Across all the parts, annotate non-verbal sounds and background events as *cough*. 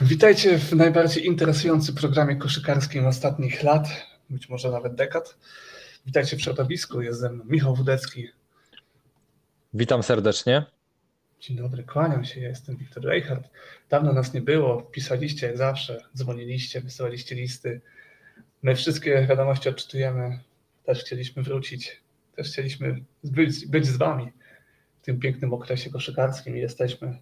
Witajcie w najbardziej interesującym programie koszykarskim ostatnich lat, być może nawet dekad. Witajcie w środowisku, jest ze mną Michał Wudecki. Witam serdecznie. Dzień dobry, kłaniam się, ja jestem Wiktor Reichert. Dawno nas nie było, pisaliście jak zawsze, dzwoniliście, wysyłaliście listy. My wszystkie wiadomości odczytujemy, też chcieliśmy wrócić, też chcieliśmy być, być z wami w tym pięknym okresie koszykarskim i jesteśmy.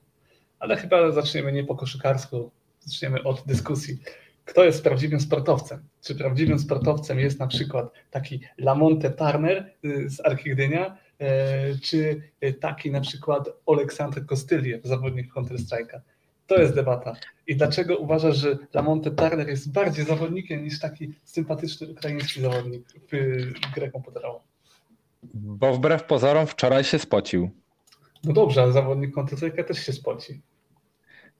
Ale chyba zaczniemy nie po koszykarsku, zaczniemy od dyskusji. Kto jest prawdziwym sportowcem? Czy prawdziwym sportowcem jest na przykład taki Lamonte Turner y, z Archigdynia, e, czy taki na przykład Aleksander Kostyliew, zawodnik Counter-Strike'a? To jest debata. I dlaczego uważasz, że Lamonte Turner jest bardziej zawodnikiem niż taki sympatyczny ukraiński zawodnik w grę komputerową? Bo wbrew pozorom wczoraj się spocił. No dobrze, ale zawodnik Counter-Strike'a też się spoci.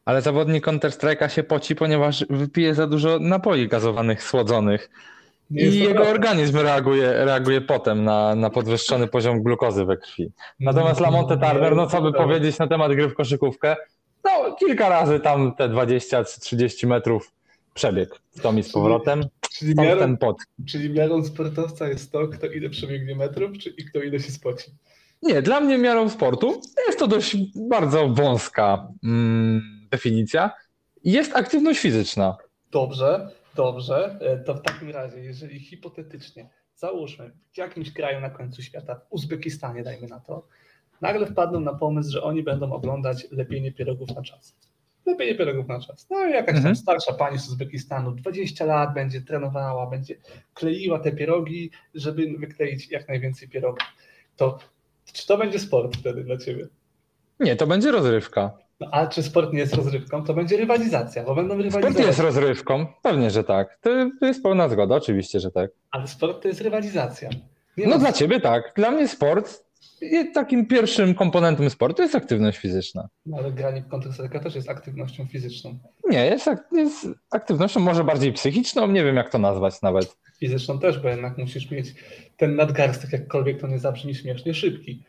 Ale zawodnik Counter-Strike'a się poci, ponieważ wypije za dużo napoi gazowanych, słodzonych. Nie I jego organizm reaguje, reaguje potem na, na podwyższony poziom glukozy we krwi. Natomiast Lamonte Turner, no co by powiedzieć na temat gry w koszykówkę? No kilka razy tam te 20-30 metrów przebieg w tom i z powrotem. Czyli miarą, ten pot. czyli miarą sportowca jest to, kto ile przebiegnie metrów, czy i kto ile się spoci. Nie, dla mnie miarą sportu jest to dość bardzo wąska mm, definicja. Jest aktywność fizyczna. Dobrze, dobrze. E, To w takim razie, jeżeli hipotetycznie, załóżmy, w jakimś kraju na końcu świata, w Uzbekistanie dajmy na to, nagle wpadną na pomysł, że oni będą oglądać lepienie pierogów na czas. Lepienie pierogów na czas. No i jakaś tam Mhm. starsza pani z Uzbekistanu, 20 lat będzie trenowała, będzie kleiła te pierogi, żeby wykleić jak najwięcej pierogów. To czy to będzie sport wtedy dla ciebie? Nie, to będzie rozrywka. No, a czy sport nie jest rozrywką, to będzie rywalizacja, bo będą Sport rywalizować. jest rozrywką, pewnie, że tak. To jest pełna zgoda, oczywiście, że tak. Ale sport to jest rywalizacja. Nie No ma- dla ciebie tak. Dla mnie sport, takim pierwszym komponentem sportu jest aktywność fizyczna. No, ale granie w Counter-Strike'a też jest aktywnością fizyczną. Nie, jest, ak- jest aktywnością może bardziej psychiczną, nie wiem jak to nazwać nawet. Fizyczną też, bo jednak musisz mieć ten nadgarstek, jakkolwiek to nie zabrzmi śmiesznie, szybki.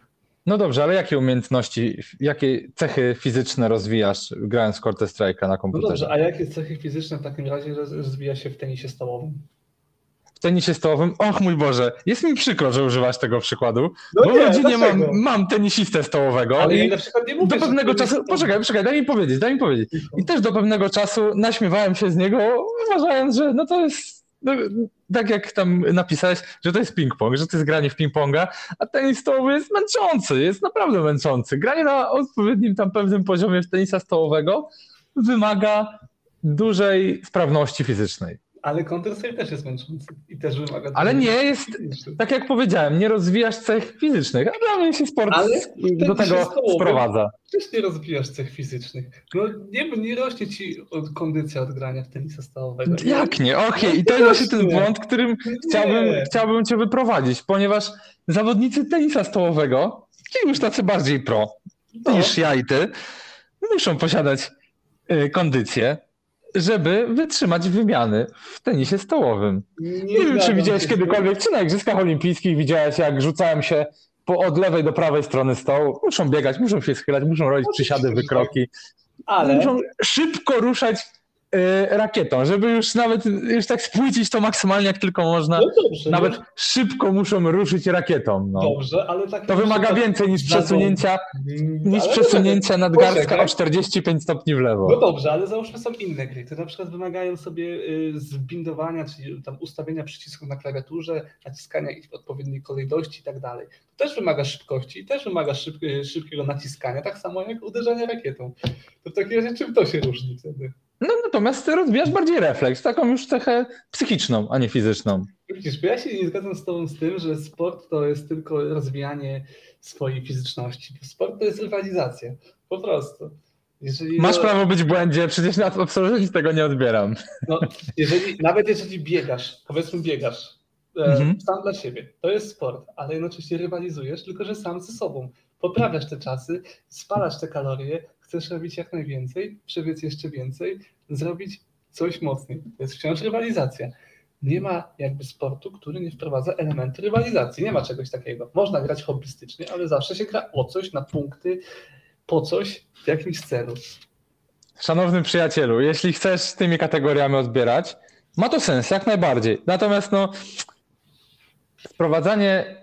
No dobrze, ale jakie umiejętności, jakie cechy fizyczne rozwijasz grając w Counter Strike'a na No komputerze? dobrze, a jakie cechy fizyczne w takim razie roz- rozwija się w tenisie stołowym? W tenisie stołowym, och mój Boże, jest mi przykro, że używasz tego przykładu, No bo w nie, rodzinie mam, mam tenisistę stołowego Ale ja i na przykład nie mówię, do pewnego czasu, stołowy- poczekaj, poczekaj, daj mi powiedzieć, daj mi powiedzieć. I też do pewnego czasu naśmiewałem się z niego, uważając, że no to jest, no, tak jak tam napisałeś, że to jest ping-pong, że to jest granie w ping-ponga, a tenis stołowy jest męczący, jest naprawdę męczący. Granie na odpowiednim tam pewnym poziomie tenisa stołowego wymaga dużej sprawności fizycznej. Ale Counter-Strike też jest męczący i też wymaga... Ale nie jest, fizycznych. tak jak powiedziałem, nie rozwijasz cech fizycznych, a dla mnie się sport Ale do tenisie tego stołowym- sprowadza. Przecież nie rozwijasz cech fizycznych. No nie, nie rośnie ci od kondycja od grania w tenisa stołowego. Jak nie? Okej, i No to jest właśnie ten błąd, którym chciałbym, Nie. chciałbym cię wyprowadzić, ponieważ zawodnicy tenisa stołowego, ci już tacy bardziej pro No. niż ja i ty, muszą posiadać y, kondycję, żeby wytrzymać wymiany w tenisie stołowym. Nie, wiem, czy widziałeś kiedykolwiek, czy na Igrzyskach Olimpijskich widziałeś, jak rzucałem się po, od lewej do prawej strony stołu. Muszą biegać, muszą się schylać, muszą robić przysiady, wykroki. Ale Muszą szybko ruszać rakietą, żeby już nawet już tak spłycić to maksymalnie jak tylko można. no dobrze, Nawet no, szybko muszą ruszyć rakietą. No. dobrze, ale takie To wymaga więcej niż przesunięcia, niż przesunięcia nadgarstka Poczekaj. o 45 stopni w No lewo. dobrze, ale załóżmy są inne gry, które na przykład wymagają sobie y, zbindowania, czyli tam ustawienia przycisków na klawiaturze, naciskania ich w odpowiedniej kolejności i tak dalej. To też wymaga szybkości i też wymaga szyb, y, szybkiego naciskania, tak samo jak uderzenie rakietą. To w takim razie czym to się różni wtedy? No natomiast ty rozwijasz bardziej refleks, taką już cechę psychiczną, a nie fizyczną. Widzisz, ja się nie zgadzam z Tobą z tym, że sport to jest tylko rozwijanie swojej fizyczności. Sport to jest rywalizacja. Po prostu. Jeżeli Masz no, prawo być w błędzie, przecież na absolutnie tego nie odbieram. No, jeżeli, nawet jeżeli biegasz, powiedzmy biegasz, e, Mhm. sam dla siebie, to jest sport, ale jednocześnie rywalizujesz, tylko że sam ze sobą. Poprawiasz te czasy, spalasz te kalorie, chcesz robić jak najwięcej, przebiec jeszcze więcej, zrobić coś mocniej. To jest wciąż rywalizacja. Nie ma jakby sportu, który nie wprowadza elementu rywalizacji. Nie ma czegoś takiego. Można grać hobbystycznie, ale zawsze się gra o coś, na punkty, po coś, w jakimś celu. szanowny przyjacielu, jeśli chcesz tymi kategoriami odbierać, ma to sens, jak najbardziej. Natomiast no, sprowadzanie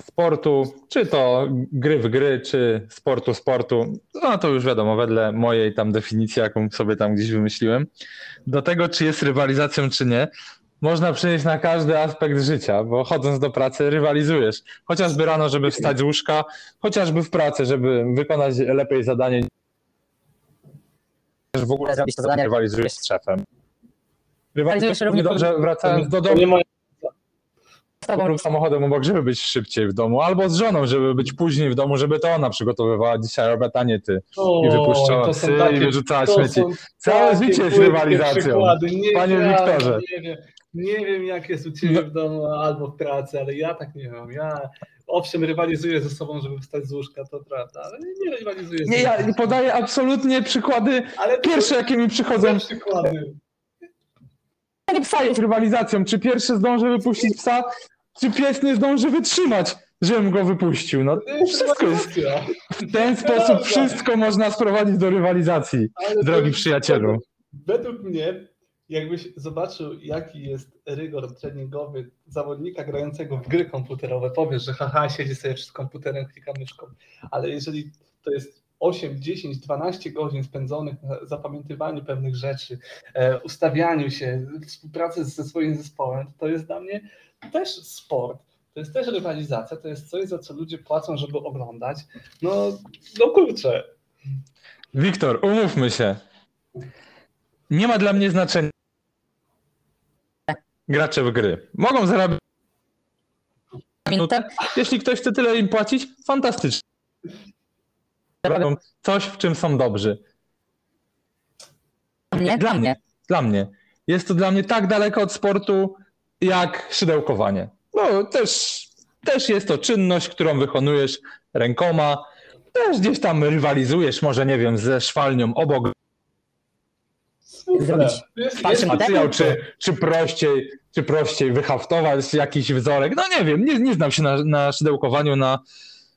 sportu, czy to gry w gry, czy sportu sportu, no to już wiadomo, wedle mojej tam definicji, jaką sobie tam gdzieś wymyśliłem, do tego, czy jest rywalizacją, czy nie, można przynieść na każdy aspekt życia, bo chodząc do pracy rywalizujesz. Chociażby rano, żeby wstać z łóżka, chociażby w pracy, żeby wykonać lepiej zadanie. W ogóle zrobić to zadanie, rywalizujesz z szefem. Rywalizujesz równie dobrze wracając do domu. Lub samochodem obok, żeby być szybciej w domu, albo z żoną, żeby być później w domu, żeby to ona przygotowywała dzisiaj obiad, a nie ty. I wypuszczała psy takie- i wyrzucała śmieci. Całe życie jest rywalizacją. Panie wiem, Wiktorze. Nie wiem, nie wiem, jak jest u Ciebie No. w domu albo w pracy, ale ja tak nie mam. Ja owszem rywalizuję ze sobą, żeby wstać z łóżka, to prawda, ale nie rywalizuję z Nie, ja podaję absolutnie przykłady, Ale to pierwsze jakie mi przychodzą. przykłady. Nie psa jest rywalizacją, czy pierwszy zdąży wypuścić psa, czy pies nie zdąży wytrzymać, żebym go wypuścił. No, wszystko jest w ten sposób, wszystko można sprowadzić do rywalizacji, Ale drogi przyjacielu. Według mnie, jakbyś zobaczył, jaki jest rygor treningowy zawodnika grającego w gry komputerowe, powiesz, że haha, siedzi sobie przed komputerem, klika myszką, ale jeżeli to jest 8, 10, 12 godzin spędzonych na zapamiętywaniu pewnych rzeczy, e, ustawianiu się, współpracy ze swoim zespołem, to jest dla mnie też sport. To jest też rywalizacja, to jest coś, za co ludzie płacą, żeby oglądać. No, no kurczę, Wiktor, umówmy się. Nie ma dla mnie znaczenia gracze w gry. Mogą zarabiać. minutę. Jeśli ktoś chce tyle im płacić, fantastycznie. Robią coś, w czym są dobrzy. Nie, Dla mnie. Dla mnie. Jest to dla mnie tak daleko od sportu, jak szydełkowanie. No, też, też jest to czynność, którą wykonujesz rękoma. Też gdzieś tam rywalizujesz, może nie wiem, ze szwalnią obok. Zrobić materiał, materiał, czy, czy, prościej, czy prościej wyhaftować jakiś wzorek. No nie wiem, nie, nie znam się na, na szydełkowaniu, na,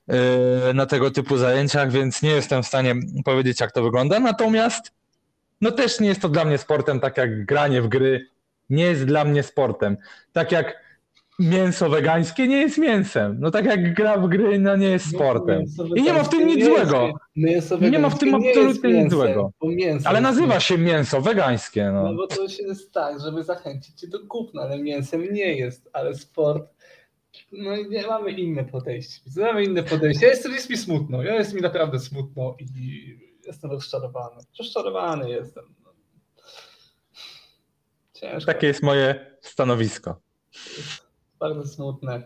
yy, na tego typu zajęciach, więc nie jestem w stanie powiedzieć, jak to wygląda. Natomiast no też nie jest to dla mnie sportem, tak jak granie w gry nie jest dla mnie sportem. Tak jak mięso wegańskie nie jest mięsem. No tak jak gra w gry no nie jest sportem. I nie ma w tym nic złego. Nie ma w tym absolutnie nic złego. Ale nazywa się mięso wegańskie. No No. bo to się jest tak, żeby zachęcić cię do kupna, ale mięsem nie jest, ale sport. No i nie mamy inne podejście. Mamy inne podejście. Ja jestem, jest mi smutno. Ja jest mi naprawdę smutno i jestem rozczarowany. Rozczarowany jestem. Ciężko. Takie jest moje stanowisko. Bardzo smutne.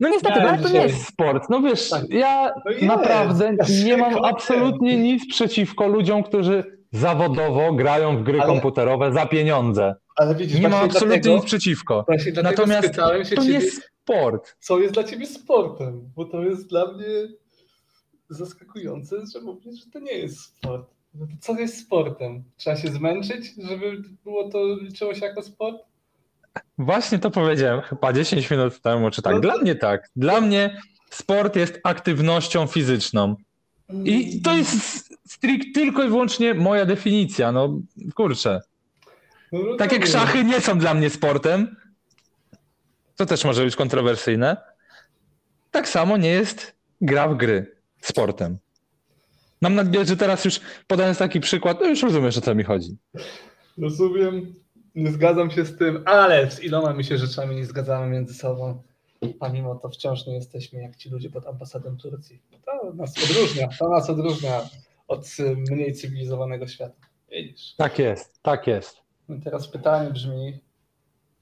No niestety, ale to nie jest sport. No wiesz, Tak. ja No jest. naprawdę nie mam absolutnie nic przeciwko ludziom, którzy zawodowo grają w gry Ale- komputerowe za pieniądze. Ale widzisz, Nie ma właśnie absolutnie dlatego, nic przeciwko. Natomiast to nie jest sport. co jest dla ciebie sportem, bo to jest dla mnie zaskakujące, że mówisz, że to nie jest sport. No to co jest sportem? Trzeba się zmęczyć, żeby było to liczyło się jako sport? Właśnie to powiedziałem chyba 10 minut temu, czy tak. No Dla mnie tak. Dla mnie sport jest aktywnością fizyczną. I to jest strict tylko i wyłącznie moja definicja. No kurczę. No, Tak jak rozumiem. szachy nie są dla mnie sportem, to też może być kontrowersyjne, tak samo nie jest gra w gry sportem. Mam nadzieję, że teraz już podając taki przykład, no już rozumiesz o co mi chodzi. Rozumiem, nie zgadzam się z tym, ale z iloma my się rzeczami nie zgadzamy między sobą, a mimo to wciąż nie jesteśmy jak ci ludzie pod ambasadą Turcji. To nas odróżnia, to nas odróżnia od y, mniej cywilizowanego świata. Widzisz? Tak jest, tak jest. No i teraz pytanie brzmi,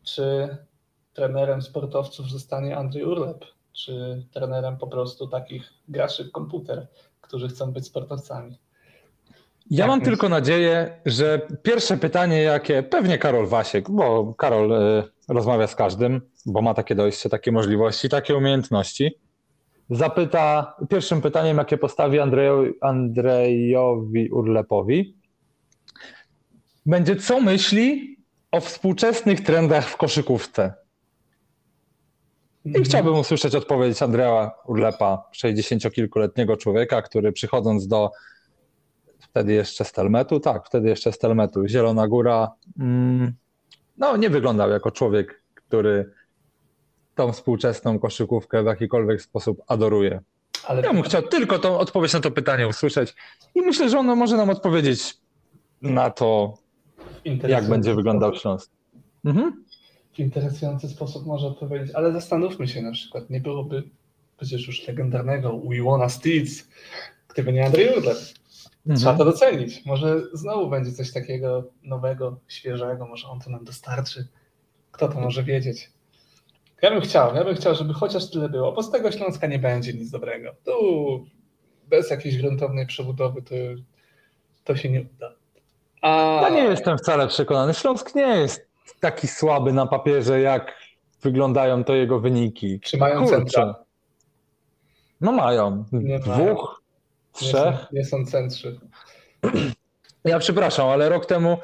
czy trenerem sportowców zostanie Andrzej Urlep, czy trenerem po prostu takich graczy w komputer, którzy chcą być sportowcami? Ja Jak mam myślisz? tylko nadzieję, że pierwsze pytanie, jakie pewnie Karol Wasiek, bo Karol y, rozmawia z każdym, bo ma takie dojście, takie możliwości, takie umiejętności, zapyta pierwszym pytaniem, jakie postawi Andrejowi, Andrejowi Urlepowi, będzie co myśli o współczesnych trendach w koszykówce. I chciałbym usłyszeć odpowiedź Andrea Urlepa, 60-kilkuletniego człowieka, który przychodząc do wtedy jeszcze Stelmetu, tak, wtedy jeszcze Stelmetu. Zielona Góra, mm, no nie wyglądał jako człowiek, który tą współczesną koszykówkę w jakikolwiek sposób adoruje. Ale Ja bym chciał tylko tą odpowiedź na to pytanie usłyszeć i myślę, że ono może nam odpowiedzieć na to, jak będzie wyglądał Śląsk. Mhm. W interesujący sposób może odpowiedzieć, ale zastanówmy się na przykład, nie byłoby przecież już legendarnego Wanna Steeds, gdyby nie Andrzej. Trzeba Mhm. to docenić. Może znowu będzie coś takiego nowego, świeżego, może on to nam dostarczy. Kto to może wiedzieć? Ja bym chciał, ja bym chciał, żeby chociaż tyle było, bo z tego Śląska nie będzie nic dobrego. Tu bez jakiejś gruntownej przebudowy to, to się nie uda. A Ja nie jestem wcale przekonany. Śląsk nie jest taki słaby na papierze, jak wyglądają to jego wyniki. czy mają centra? No mają. Nie Dwóch, mają. Nie trzech. są, nie są centrzy. *clears throat* Ja przepraszam, ale rok temu,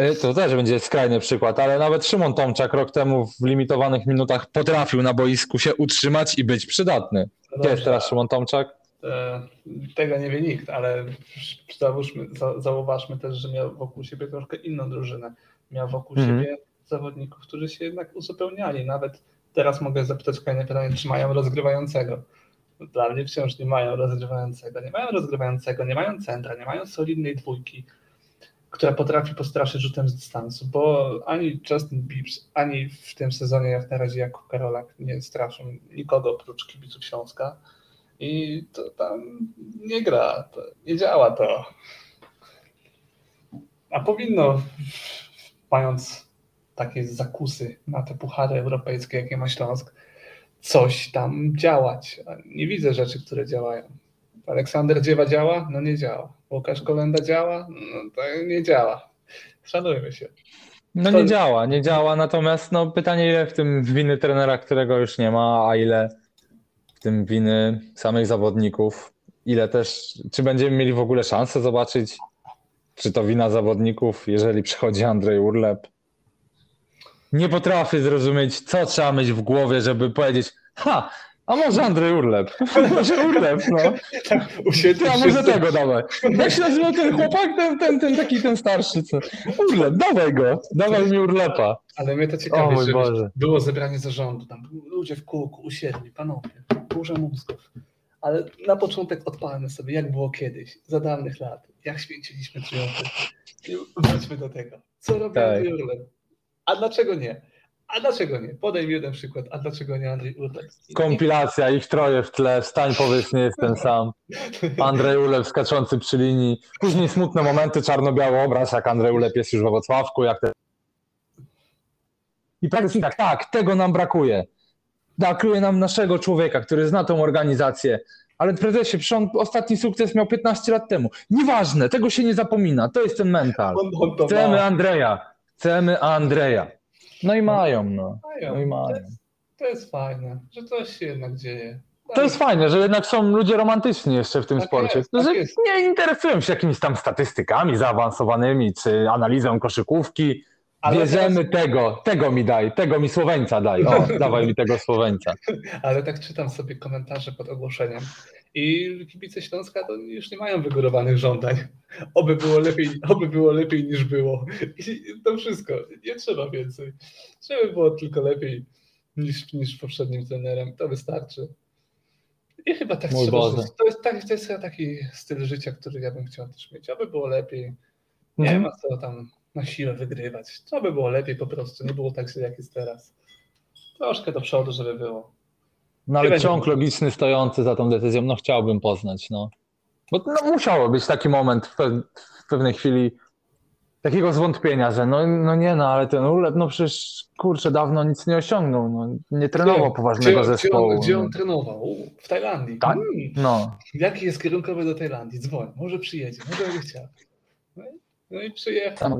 y, to też będzie skrajny przykład, ale nawet Szymon Tomczak rok temu w limitowanych minutach potrafił na boisku się utrzymać i być przydatny. No Gdzie jest teraz Szymon Tomczak? e, Tego nie wie nikt, ale załóżmy, za, zauważmy też, że miał wokół siebie troszkę inną drużynę. Miał wokół Mhm. siebie zawodników, którzy się jednak uzupełniali. Nawet teraz mogę zapytać kolejne pytanie, czy mają rozgrywającego. Dla mnie wciąż nie mają rozgrywającego. Nie mają rozgrywającego, nie mają centra, nie mają solidnej dwójki, która potrafi postraszyć rzutem z dystansu, bo ani Justin Biebs, ani w tym sezonie jak na razie Jakub Karolak nie straszą nikogo oprócz kibiców Śląska. I to tam nie gra, to nie działa to. A powinno, mając takie zakusy na te puchary europejskie, jakie ma Śląsk, coś tam działać. Nie widzę rzeczy, które działają. Aleksander Dziewa działa? No nie działa. Łukasz Kolenda działa? No to nie działa. Szanujmy się. No nie działa, nie działa, natomiast no, pytanie ile w tym winy trenera, którego już nie ma, a ile w tym winy samych zawodników, ile też, czy będziemy mieli w ogóle szansę zobaczyć, czy to wina zawodników, jeżeli przychodzi Andrzej Urlep. Nie potrafię zrozumieć, co trzeba mieć w głowie, żeby powiedzieć, ha, a może Andrzej Urlep, *laughs* może Urlep, no. *laughs* Usiedli Ty, a może tego dawaj. Jak się nazywał ten chłopak, ten, ten, ten taki, ten starszy, co? Urlep, dawaj go, dawaj mi Urlepa. Ale mnie to O ciekawi, mój że Boże. było zebranie zarządu, tam ludzie w kółku, usiedli, panowie, burza mózgów. Ale na początek odpalmy sobie, jak było kiedyś, za dawnych lat, jak święciliśmy triumfy. Wróćmy do tego. Co robi Tak. Andrzej Urlep? A dlaczego nie? A dlaczego nie? Podaj mi jeden przykład. A dlaczego nie Andrzej Urlep? I- Kompilacja, ich troje w tle, wstań powiedz, nie jestem sam. Andrzej Ulep skaczący przy linii. Później smutne momenty, czarno-biały obraz, jak Andrzej Ulep jest już we Wrocławku, jak te... I praktycznie tak, tak, tego nam brakuje. Brakuje nam naszego człowieka, który zna tą organizację. Ale prezesie, przecież on ostatni sukces miał 15 lat temu. Nieważne, tego się nie zapomina, to jest ten mental. Chcemy. Andrzeja, chcemy Andrzeja. No i mają, no. Mają. No i To mają. jest, to jest fajne, że coś się jednak dzieje. To jest fajne, że jednak są ludzie romantyczni jeszcze w tym Tak sporcie, jest, tak że jest. nie interesują się jakimiś tam statystykami zaawansowanymi, czy analizą koszykówki. Ale Bierzemy tego, tego mi daj, tego mi Słoweńca daj. O, *laughs* dawaj mi tego Słoweńca. Ale tak czytam sobie komentarze pod ogłoszeniem i kibice Śląska to już nie mają wygórowanych żądań. Oby było lepiej, oby było lepiej niż było. I to wszystko. Nie trzeba więcej. Żeby było tylko lepiej niż, niż poprzednim trenerem. To wystarczy. I chyba tak Mój trzeba Boże. To jest, tak, to jest chyba taki styl życia, który ja bym chciał też mieć. Aby było lepiej. Nie Mhm. ma co tam na siłę wygrywać. To by było lepiej po prostu. Nie było tak źle, jak jest teraz. Troszkę do przodu, żeby było. No ale ciąg logiczny stojący za tą decyzją, no chciałbym poznać, no. Bo no, musiało być taki moment w, pe- w pewnej chwili takiego zwątpienia, że no, no nie no, ale ten Ulep, no przecież kurczę, dawno nic nie osiągnął, no, nie trenował Gdzie- poważnego gdzie, zespołu. Gdzie on, gdzie no. on trenował? W Tajlandii. Tak? Mm, No, jaki jest kierunkowy do Tajlandii? Dzwoń, może przyjedzie, może by chciał. No i, no i przyjechał.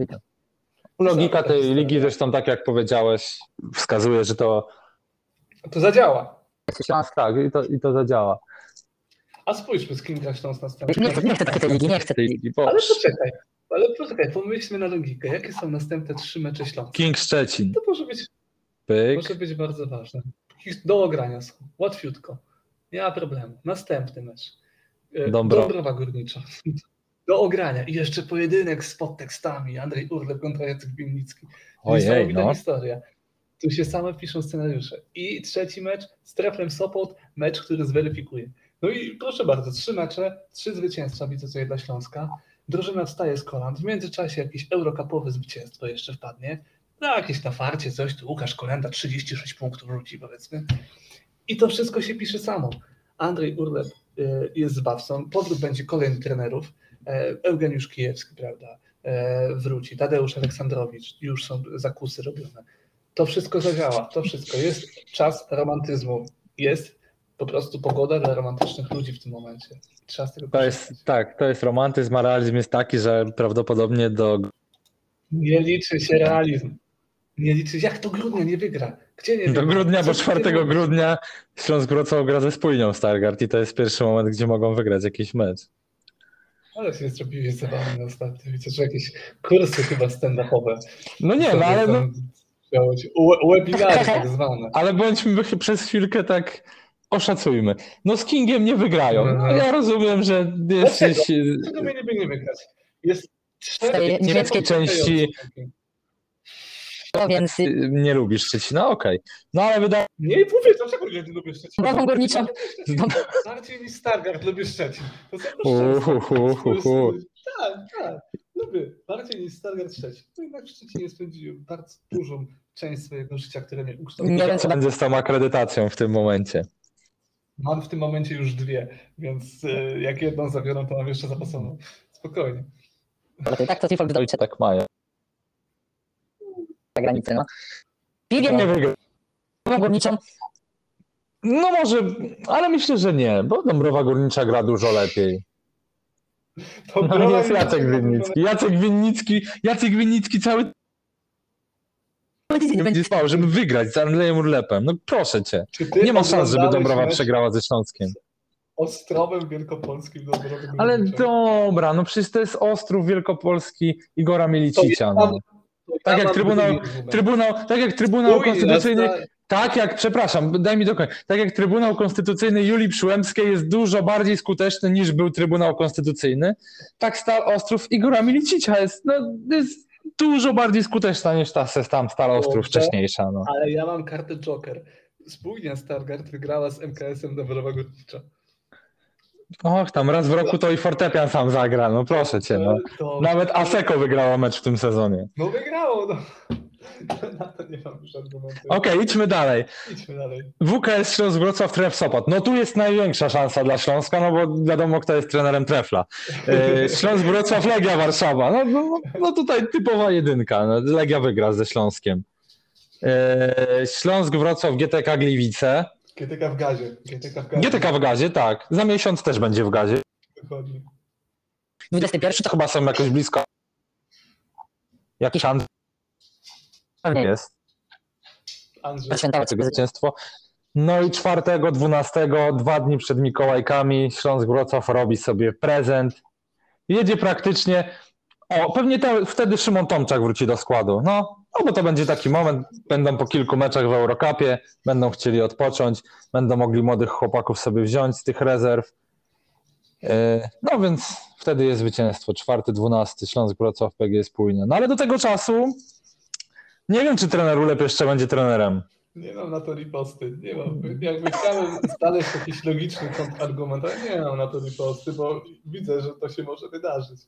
Logika tej ligi zresztą, tak jak powiedziałeś, wskazuje, że to To zadziała. Śląsk tak i to, i to zadziała. A spójrzmy, z kim gra Śląsk następny. Nie chcę, nie chcę takiej ligi, nie chcę Tej ligi, bo Ale poczekaj, ale poczekaj, pomyślmy na logikę. Jakie są następne trzy mecze Śląska? King Szczecin, To może być, pyk, może być bardzo ważne. Do ogrania są. Łatwiutko. Nie ma problemu. Następny mecz. E, Dąbrowa. Dąbrowa Górnicza. *laughs* do ogrania. I jeszcze pojedynek z podtekstami. Andrzej Urlep kontra Jacek Winnicki. Ojej, Niesamowita no. historia. Tu się same piszą scenariusze. I trzeci mecz z Treflem Sopot, mecz, który zweryfikuje. No i proszę bardzo, trzy mecze, trzy zwycięstwa widzę tutaj dla Śląska. Drużyna wstaje z kolan. W międzyczasie jakieś eurokapowe zwycięstwo jeszcze wpadnie. No jakieś na farcie, coś tu Łukasz Kolenda 36 punktów rzuci powiedzmy. I to wszystko się pisze samo. Andrzej Urlep y, jest zbawcą, powrót będzie kolejnych trenerów. E, Eugeniusz Kijewski, prawda, e, wróci. Tadeusz Aleksandrowicz, już są zakusy robione. To wszystko zadziała, to wszystko. Jest czas romantyzmu. Jest po prostu pogoda dla romantycznych ludzi w tym momencie. Trzeba z tego To korzystać. jest, tak, to jest romantyzm, a realizm jest taki, że prawdopodobnie do Nie liczy się realizm. Nie liczy Jak to grudnia nie wygra? Gdzie nie Do grudnia, bo Co ty 4 mówisz? grudnia Śląsk Wrocław gra ze Spójnią Stargard i to jest pierwszy moment, gdzie mogą wygrać jakiś mecz. Ale się zrobiłeś zabawny ostatnio. Widzę, że jakieś kursy chyba stand-upowe. No nie, no ale, no, Tam Webinary *laughs* tak zwane. ale bądźmy przez chwilkę tak oszacujmy. No z Kingiem nie wygrają. No, ja rozumiem, że jesteś... Dlaczego mieliby nie wygrać? Jest cztery niemieckiej części- No więc Nie lubisz Szczecina, okej. No ale wydaje Nie mówię, dlaczego nie lubię Szczecin? Nową Górniczą. Bardziej niż Stargard lubię Szczecin. To hu. Tak, tak. Lubię. Bardziej niż Stargard Szczecin. No jednak w Szczecinie spędziłem bardzo dużą część swojego życia, które mnie Nie ukształtowało. wiem, co będzie z tą akredytacją w tym momencie. Mam w tym momencie już dwie, więc y, jak jedną zabiorą, to mam jeszcze zapasową. Spokojnie. będzie. Tak to Tifol Ojcze wydolicie tak mają. za granicę, no. Piwiem Nie nie wygra. Górniczą. No może, ale myślę, że nie, bo Dąbrowa Górnicza gra dużo lepiej. To No jest Jacek Winnicki. Jacek Winnicki, Jacek Winnicki cały będzie spał, żeby wygrać z Andrzejem Urlepem. No proszę cię. Nie ma szans, żeby Dąbrowa przegrała ze Śląskiem. Ostrowem Wielkopolskim Dąbrowy Ale dobra, no przecież to jest Ostrów Wielkopolski Igora Mielicicia. No. Tak ja jak Trybunał-. Trybunał, tak jak Trybunał Konstytucyjny, tak jak, przepraszam, daj mi dokończyć, tak jak Trybunał Konstytucyjny Julii Przyłębskiej jest dużo bardziej skuteczny niż był Trybunał Konstytucyjny, tak Stal Ostrów Igora Milicicia jest, no, jest dużo bardziej skuteczna niż ta tam Stal Ostrów wcześniejsza. No. Ale ja mam kartę Joker. Spójnia Stargard wygrała z MKS-em Dąbrowa Górnicza. Och, tam raz w roku to i fortepian sam zagra, no proszę cię. No. Nawet Aseko wygrała mecz w tym sezonie. no wygrało, no. *laughs* Na to nie mam już argumentu. Okej, idźmy dalej. Idźmy dalej. WKS Śląsk Wrocław Tref Sopot. No tu jest największa szansa dla Śląska, no bo wiadomo kto jest trenerem Trefla. E, *laughs* Śląsk Wrocław Legia Warszawa. No, no, no tutaj typowa jedynka. No, Legia wygra ze Śląskiem. E, Śląsk Wrocław GTK Gliwice. GTK w gazie. GTK w gazie. GTK w gazie, tak. Za miesiąc też będzie w gazie. Dokładnie. 21 To chyba są jakoś blisko. Jakiś Andrzej. Jest. Andrzej. Świętować. zwycięstwo. No i 4, 12, dwa dni przed Mikołajkami, Śląsk Wrocław robi sobie prezent. Jedzie praktycznie. O, pewnie te, wtedy Szymon Tomczak wróci do składu. No, no, bo to będzie taki moment. Będą po kilku meczach w Eurocupie, będą chcieli odpocząć, będą mogli młodych chłopaków sobie wziąć z tych rezerw. Yy, No więc wtedy jest zwycięstwo. 4, 12, Śląsk Wrocław, PGS Spójnia. No ale do tego czasu nie wiem, czy trener Ulep jeszcze będzie trenerem. Nie mam na to riposty. Nie mam. Jakby chciałem znaleźć jakiś logiczny kontrargument, ale nie mam na to riposty, bo widzę, że to się może wydarzyć.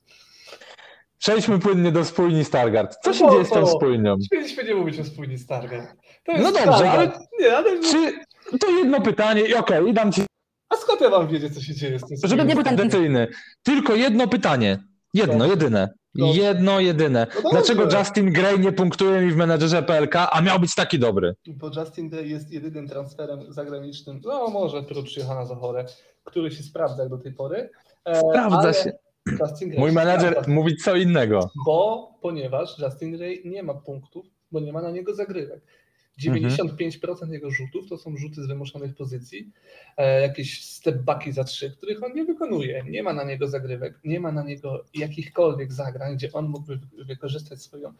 Przejdźmy płynnie do spójni Stargard. Co No się bo dzieje z tą spójnią? Powinniśmy nie mówić o spójni Stargard. No dobrze, Stargard. Nie, ale... Czy to jedno pytanie i okej, i dam ci, A skąd ja mam wiedzieć, co się dzieje z tym żeby nie był tendencyjny. Tylko jedno pytanie. Jedno, Dobrze. jedyne. Dobrze. Jedno, jedyne. No. Dlaczego Justin Gray nie punktuje mi w menedżerze PLK, a miał być taki dobry? Bo Justin Day jest jedynym transferem zagranicznym, no może prócz Johana Zachore, który się sprawdza jak do tej pory. E, Sprawdza się. Gray Mój menedżer mówi co innego. Bo, ponieważ Justin Ray nie ma punktów, bo nie ma na niego zagrywek. 95% jego rzutów to są rzuty z wymuszonych pozycji, e, jakieś step backi za trzy, których on nie wykonuje. Nie ma na niego zagrywek, nie ma na niego jakichkolwiek zagrań, gdzie on mógłby wy- wykorzystać swoją,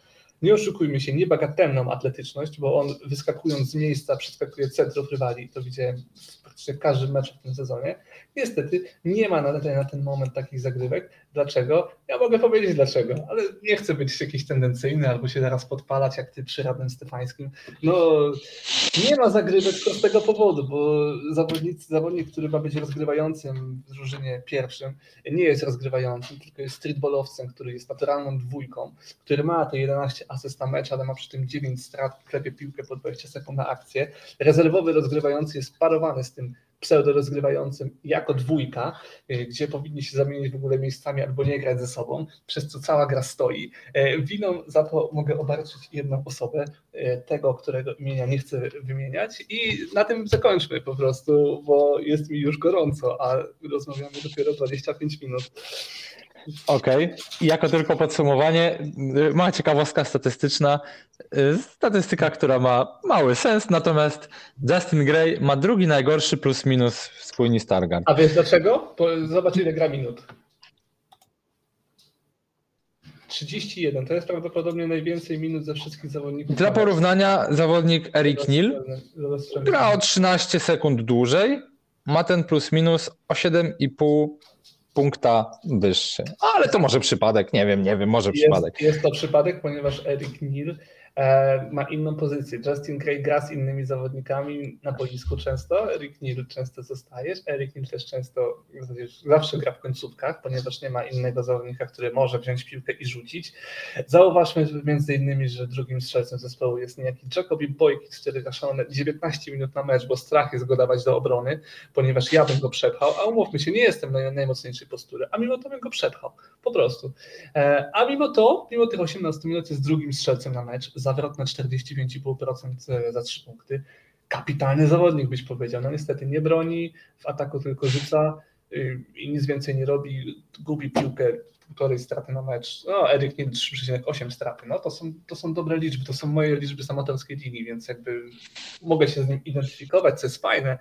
nie oszukujmy się, niebagatelną atletyczność, bo on wyskakując z miejsca przeskakuje centrów rywali, to widziałem w praktycznie każdym meczu w tym sezonie. Niestety nie ma na ten, na ten moment takich zagrywek, Dlaczego? Ja mogę powiedzieć dlaczego, ale nie chcę być jakiś tendencyjny albo się teraz podpalać jak ty przy Radnym Stefańskim. No, nie ma zagrywek z prostego powodu, bo zawodnik, zawodnik, który ma być rozgrywającym w drużynie pierwszym, nie jest rozgrywającym, tylko jest streetballowcem, który jest naturalną dwójką, który ma te 11 asyst na mecz, ale ma przy tym 9 strat, klepie piłkę po 20 sekund na akcję. Rezerwowy rozgrywający jest parowany z tym pseudo-rozgrywającym jako dwójka, y, gdzie powinni się zamienić w ogóle miejscami albo nie grać ze sobą, przez co cała gra stoi. Y, Winą za to mogę obarczyć jedną osobę, y, tego, którego imienia nie chcę wymieniać i na tym zakończmy po prostu, bo jest mi już gorąco, a rozmawiamy dopiero 25 minut. Okej. I jako tylko podsumowanie, y, mała ciekawostka statystyczna. Y, Statystyka, która ma mały sens, natomiast Justin Gray ma drugi najgorszy plus minus w spójni Stargard. A wiesz dlaczego? Zobacz ile gra minut. 31, to jest prawdopodobnie najwięcej minut ze wszystkich zawodników. Dla porównania zawodnik Eric sprawdzę. gra o 13 sekund dłużej, ma ten plus minus o 7,5 punkta wyższy. Ale to może przypadek, nie wiem, nie wiem, może przypadek. Jest, jest to przypadek, ponieważ Eric Neal ma inną pozycję. Justin Gray gra z innymi zawodnikami na boisku często, Eric Neal często zostajesz, Eric Neal też często, zawsze gra w końcówkach, ponieważ nie ma innego zawodnika, który może wziąć piłkę i rzucić. Zauważmy między innymi, że drugim strzelcem zespołu jest niejaki Jacobi Boykic, który gaszony 19 minut na mecz, bo strach jest go dawać do obrony, ponieważ ja bym go przepchał, a umówmy się, nie jestem naj, najmocniejszej postury, a mimo to bym go przepchał, po prostu. E, a mimo to, mimo tych 18 minut jest drugim strzelcem na mecz, zawrotne 45,5% za 3 punkty. Kapitalny zawodnik byś powiedział. No niestety nie broni, w ataku tylko rzuca y, i nic więcej nie robi, gubi piłkę, półtorej straty na mecz. No, Eryk nie 3,8 straty. No to są, to są dobre liczby, to są moje liczby z amatorskiej ligi, więc jakby mogę się z nim identyfikować, co jest fajne,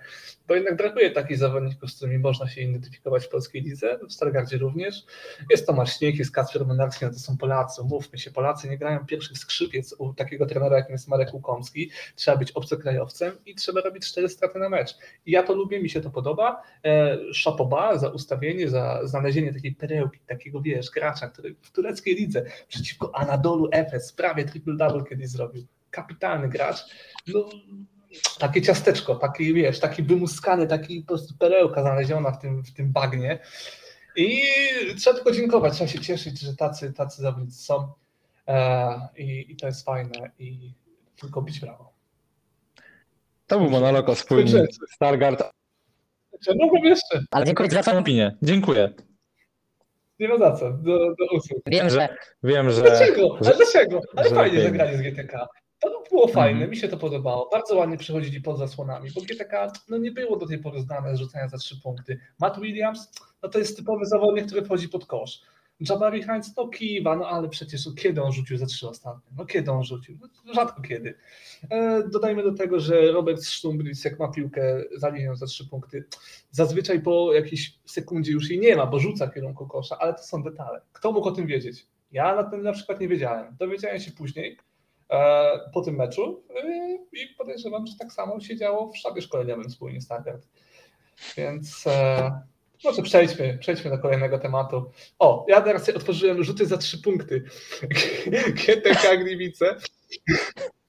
bo jednak brakuje takich zawodników, z którymi można się identyfikować w polskiej lidze, w Stargardzie również. Jest Tomasz Śnieg, jest Kacper Menarski, no to są Polacy, mówmy się, Polacy nie grają pierwszych skrzypiec u takiego trenera, jakim jest Marek Łukomski, trzeba być obcokrajowcem i trzeba robić cztery straty na mecz. I ja to lubię, mi się to podoba. E, Szapoba za ustawienie, za znalezienie takiej perełki, takiego wiesz, gracza, który w tureckiej lidze przeciwko Anadolu Efes prawie triple-double kiedyś zrobił. Kapitalny gracz. No, takie ciasteczko, taki wiesz, taki wymuskany, taki po prostu perełka znaleziona w tym, w tym bagnie. I trzeba tylko dziękować, trzeba się cieszyć, że tacy, tacy zawodnicy są. E, i, I to jest fajne i tylko bić brawo. To był monolog o spójni Stargard. Mogłem jeszcze? Ale dziękuję za Twoją Opinię. Dziękuję. Nie ma za co, do, do usług. Wiem, że Wiem, że... Dlaczego? Ale dlaczego? Ale że fajnie zagrali z GTK. To było fajne, Mhm. mi się to podobało. Bardzo ładnie przechodzili pod zasłonami, bo GTK no, nie było do tej pory znane z rzucania za trzy punkty. Matt Williams, no to jest typowy zawodnik, który wchodzi pod kosz. Jabari Hines, no kiwa, no ale przecież kiedy on rzucił za trzy ostatnie? No kiedy on rzucił? No, rzadko kiedy. E, dodajmy do tego, że Robert Sztumblic, jak ma piłkę za linią za trzy punkty, zazwyczaj po jakiejś sekundzie już jej nie ma, bo rzuca kierunku kosza, ale to są detale. Kto mógł o tym wiedzieć? Ja na tym na przykład nie wiedziałem. Dowiedziałem się później, e, po tym meczu e, i podejrzewam, że tak samo się działo w sztabie szkoleniowym wspólnie Stargard. Więc e, może przejdźmy, przejdźmy do kolejnego tematu. O, ja teraz otworzyłem rzuty za trzy punkty. *laughs* GTK Gliwice.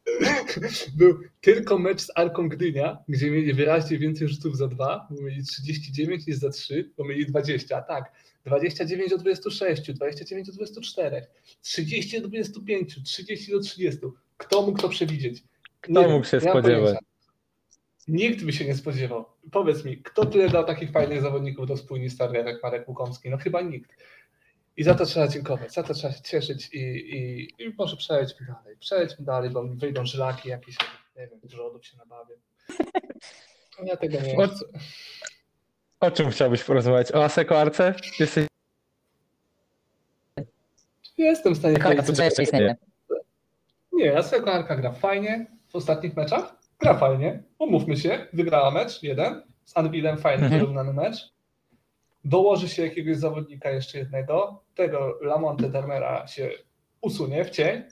*laughs* Był tylko mecz z Arką Gdynia, gdzie mieli wyraźnie więcej rzutów za dwa, bo mieli 39 niż za 3, bo mieli 20, tak. 29 do 26, 29 do 24, 30 do 25, 30 do 30. Kto mógł to przewidzieć? Kto wiem, mógł się nie spodziewać? pojęcia. Nikt by się nie spodziewał. Powiedz mi, kto tyle dał takich fajnych zawodników do spójni Stargard jak Marek Łukomski? No chyba nikt. I za to trzeba dziękować, za to trzeba się cieszyć i, i, i może przejdźmy dalej. Przejdźmy dalej, bo wyjdą żylaki jakieś, nie wiem, żołdów się nabawię. Ja tego nie O- chcę. O czym chciałbyś porozmawiać? O Aseko Arce? Jesteś... Jestem w stanie istnieje. Nie, Jaseko Arka gra fajnie w ostatnich meczach. Gra fajnie. Umówmy się, wygrała mecz jeden z Anvilem, fajny, Mhm. wyrównany mecz. Dołoży się jakiegoś zawodnika jeszcze jednego. Tego Lamonte Dermera się usunie w cień.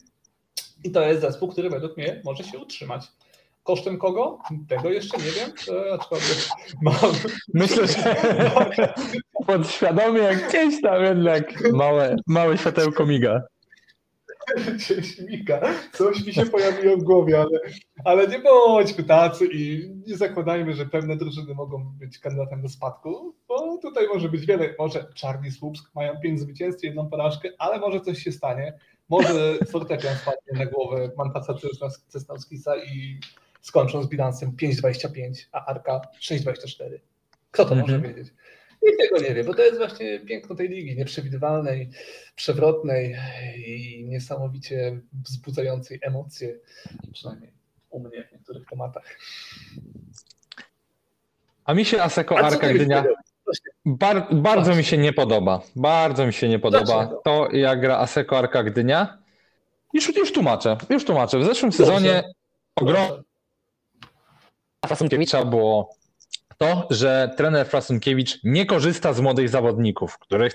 I to jest zespół, który według mnie może się utrzymać. Kosztem kogo? Tego jeszcze nie wiem, e, aczkolwiek *laughs* mam. Myślę, że *laughs* podświadomie gdzieś tam jednak małe, małe światełko miga. *laughs* Mika. Coś mi się pojawiło w głowie, ale, ale nie bądźmy tacy i nie zakładajmy, że pewne drużyny mogą być kandydatem do spadku, bo tutaj może być wiele. Może Czarni Słupsk mają pięć zwycięstw, jedną porażkę, ale może coś się stanie. Może fortepian spadnie na głowę Mantasa Cesnauskisa i skończą z bilansem 5,25, a Arka 6,24. Kto to może Mhm. wiedzieć? Nikt tego nie wie, bo to jest właśnie piękno tej ligi, nieprzewidywalnej, przewrotnej i niesamowicie wzbudzającej emocje, przynajmniej u mnie w niektórych tematach. A mi się Aseko Arka Gdynia? Właśnie, bar, bardzo mi się nie podoba. Bardzo mi się nie podoba Dlaczego? to, jak gra Aseko Arka Gdynia. Już, już tłumaczę, już tłumaczę. W zeszłym sezonie ogromnie proszę. Frasunkiewicz. było to, że trener Frasunkiewicz nie korzysta z młodych zawodników, których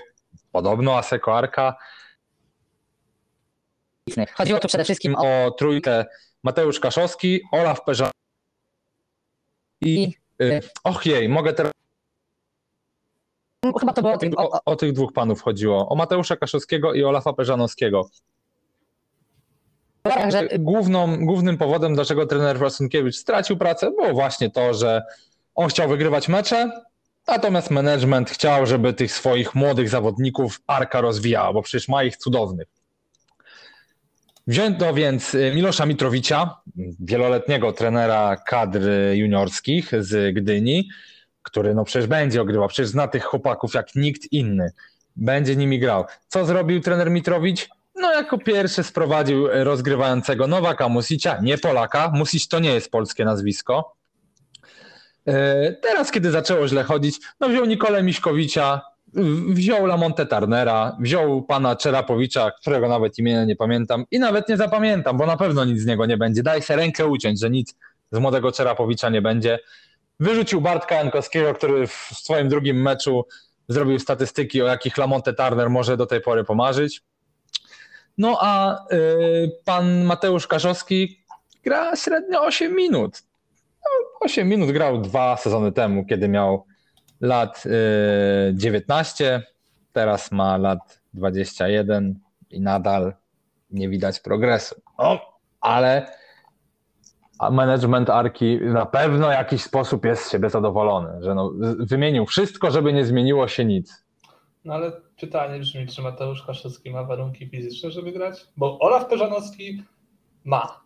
podobno Aseko Arka Chodziło tu przede wszystkim o o trójkę Mateusz Kaszowski, Olaf Peża i... y, Och jej, mogę teraz... chyba to było o o, o, tych dwóch panów chodziło. O Mateusza Kaszowskiego i Olafa Peżanowskiego. Główną, głównym powodem, dlaczego trener Frasunkiewicz stracił pracę, było właśnie to, że on chciał wygrywać mecze, natomiast management chciał, żeby tych swoich młodych zawodników Arka rozwijała, bo przecież ma ich cudownych. Wzięto więc y, Milosza Mitrowicza, wieloletniego trenera kadr juniorskich z Gdyni, który no przecież będzie ogrywał, przecież zna tych chłopaków jak nikt inny. Będzie nimi grał. Co zrobił trener Mitrowicz? No jako pierwszy sprowadził rozgrywającego Nowaka Musicia, nie Polaka. Music to nie jest polskie nazwisko. E, Teraz, kiedy zaczęło źle chodzić, no wziął Nikolę Miśkowicza, wziął Lamonte Tarnera, wziął pana Czerapowicza, którego nawet imienia nie pamiętam i nawet nie zapamiętam, bo na pewno nic z niego nie będzie. Daj se rękę uciąć, że nic z młodego Czerapowicza nie będzie. Wyrzucił Bartka Jankowskiego, który w swoim drugim meczu zrobił statystyki, o jakich Lamonte Turner może do tej pory pomarzyć. No a y, pan Mateusz Kaszowski gra średnio 8 minut. No, 8 minut grał dwa sezony temu, kiedy miał lat y, 19, teraz ma lat 21 i nadal nie widać progresu. No, ale a management Arki na pewno w jakiś sposób jest z siebie zadowolony, że no, wymienił wszystko, żeby nie zmieniło się nic. No ale pytanie brzmi, czy Mateusz Kaszewski ma warunki fizyczne, żeby grać? Bo Olaf Peżanowski ma,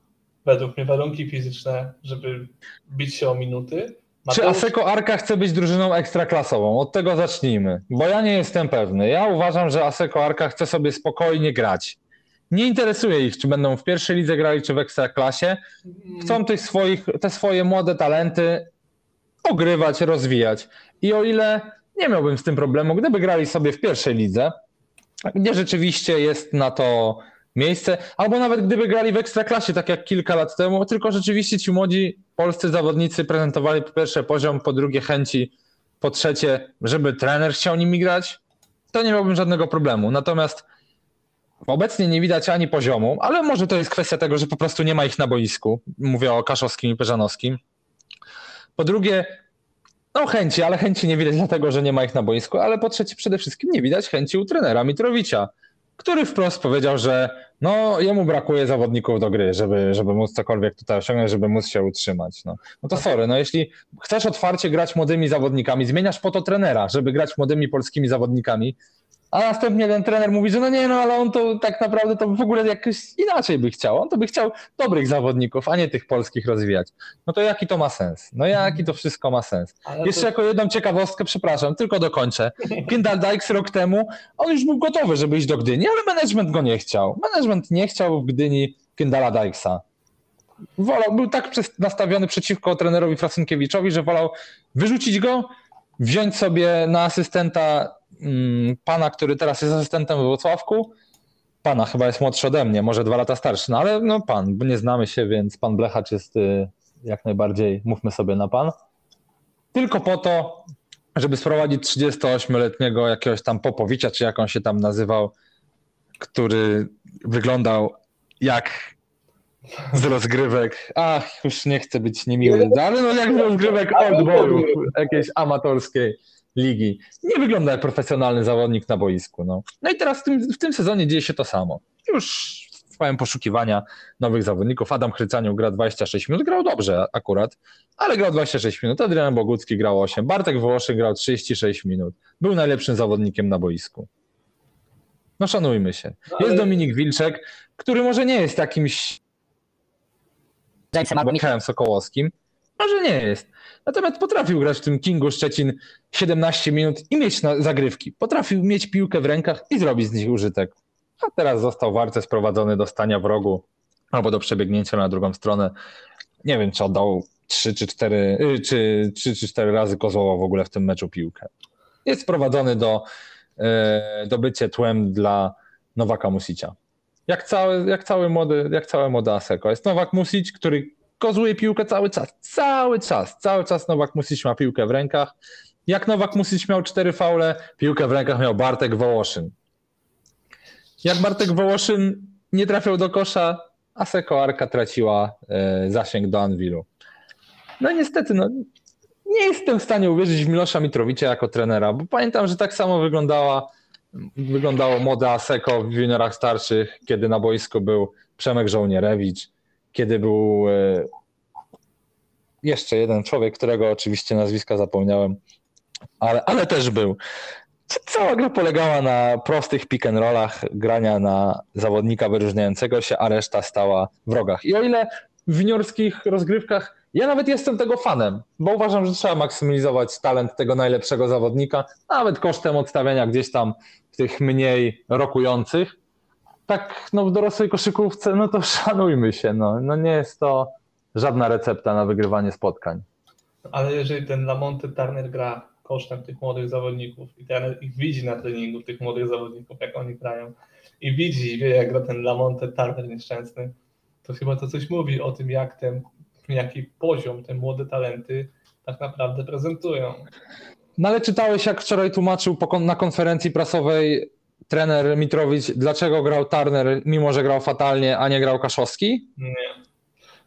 według mnie, warunki fizyczne, żeby bić się o minuty. Czy Aseko Arka chce być drużyną ekstraklasową? Od tego zacznijmy, bo ja nie jestem pewny. Ja uważam, że Aseko Arka chce sobie spokojnie grać. Nie interesuje ich, czy będą w pierwszej lidze grali, czy w ekstraklasie. Chcą tych swoich, te swoje młode talenty ogrywać, rozwijać. I o ile nie miałbym z tym problemu, gdyby grali sobie w pierwszej lidze, gdzie rzeczywiście jest na to miejsce, albo nawet gdyby grali w ekstraklasie, tak jak kilka lat temu, tylko rzeczywiście ci młodzi polscy zawodnicy prezentowali po pierwsze poziom, po drugie chęci, po trzecie, żeby trener chciał nimi grać, to nie miałbym żadnego problemu. Natomiast obecnie nie widać ani poziomu, ale może to jest kwestia tego, że po prostu nie ma ich na boisku. Mówię o Kaszowskim i Peżanowskim. Po drugie, no chęci, ale chęci nie widać dlatego, że nie ma ich na boisku, ale po trzecie przede wszystkim nie widać chęci u trenera Mitrowicza, który wprost powiedział, że no jemu brakuje zawodników do gry, żeby, żeby móc cokolwiek tutaj osiągnąć, żeby móc się utrzymać. No, no to sorry, no jeśli chcesz otwarcie grać młodymi zawodnikami, zmieniasz po to trenera, żeby grać młodymi polskimi zawodnikami, a następnie ten trener mówi, że no nie, no ale on to tak naprawdę to w ogóle jakoś inaczej by chciał. On to by chciał dobrych zawodników, a nie tych polskich rozwijać. No to jaki to ma sens? No jaki to wszystko ma sens? Ale Jeszcze to, jako jedną ciekawostkę, przepraszam, tylko dokończę. Kindle Dykes rok temu, on już był gotowy, żeby iść do Gdyni, ale management go nie chciał. Management nie chciał w Gdyni Kindala Dykesa. Wolał, był tak nastawiony przeciwko trenerowi Frasunkiewiczowi, że wolał wyrzucić go, wziąć sobie na asystenta pana, który teraz jest asystentem w Wrocławku. Pana chyba jest młodszy ode mnie, może dwa lata starszy, no ale no pan, bo nie znamy się, więc pan Blechacz jest y, jak najbardziej, mówmy sobie na pan. Tylko po to, żeby sprowadzić 38-letniego jakiegoś tam Popowicza, czy jak on się tam nazywał, który wyglądał jak z rozgrywek. Ach, już nie chcę być niemiły, ale no jak z rozgrywek od boju jakiejś amatorskiej ligi. Nie wygląda jak profesjonalny zawodnik na boisku. No, no i teraz w tym, w tym sezonie dzieje się to samo. Już trwają poszukiwania nowych zawodników. Adam Chrycaniuk gra 26 minut, grał dobrze akurat, ale grał 26 minut. Adrian Bogucki grał 8, Bartek Wołoszy grał 36 minut. Był najlepszym zawodnikiem na boisku. No szanujmy się. No, Jest ale- Dominik Wilczek, który może nie jest jakimś Jamesem Sokołowskim, może nie jest. Natomiast potrafił grać w tym Kingu Szczecin 17 minut i mieć zagrywki. Potrafił mieć piłkę w rękach i zrobić z nich użytek. A teraz został warce sprowadzony do stania w rogu albo do przebiegnięcia na drugą stronę. Nie wiem, czy oddał 3 czy 4, y, czy, 3 czy 4 razy Kozłowa w ogóle w tym meczu piłkę. Jest sprowadzony do, e, do bycia tłem dla Nowaka Musicia. Jak cały, jak cały młody, jak całe młode Aseko. Jest Nowak Music, który kozłuje piłkę cały czas. Cały czas. Cały czas Nowak Music ma piłkę w rękach. Jak Nowak Music miał cztery faule, piłkę w rękach miał Bartek Wołoszyn. Jak Bartek Wołoszyn nie trafiał do kosza, Aseko Arka traciła e, zasięg do Anwilu. No niestety, no, nie jestem w stanie uwierzyć w Milosza Mitrowicza jako trenera, bo pamiętam, że tak samo wyglądała, wyglądało młode Aseko w juniorach starszych, kiedy na boisku był Przemek Żołnierewicz, kiedy był e, jeszcze jeden człowiek, którego oczywiście nazwiska zapomniałem, ale, ale też był. Cała gra polegała na prostych pick and rollach, grania na zawodnika wyróżniającego się, a reszta stała w rogach. I o ile w juniorskich rozgrywkach ja nawet jestem tego fanem, bo uważam, że trzeba maksymalizować talent tego najlepszego zawodnika, nawet kosztem odstawiania gdzieś tam tych mniej rokujących. Tak no, w dorosłej koszykówce, no to *laughs* szanujmy się. No. no nie jest to żadna recepta na wygrywanie spotkań. Ale jeżeli ten Lamonte Turner gra kosztem tych młodych zawodników i trener ich widzi na treningu, tych młodych zawodników, jak oni grają i widzi wie, jak gra ten Lamonte Turner nieszczęsny, to chyba to coś mówi o tym, jak ten, jaki poziom te młode talenty tak naprawdę prezentują. No ale czytałeś, jak wczoraj tłumaczył na konferencji prasowej trener Mitrowicz, dlaczego grał Turner, mimo że grał fatalnie, a nie grał Kaszowski? Nie.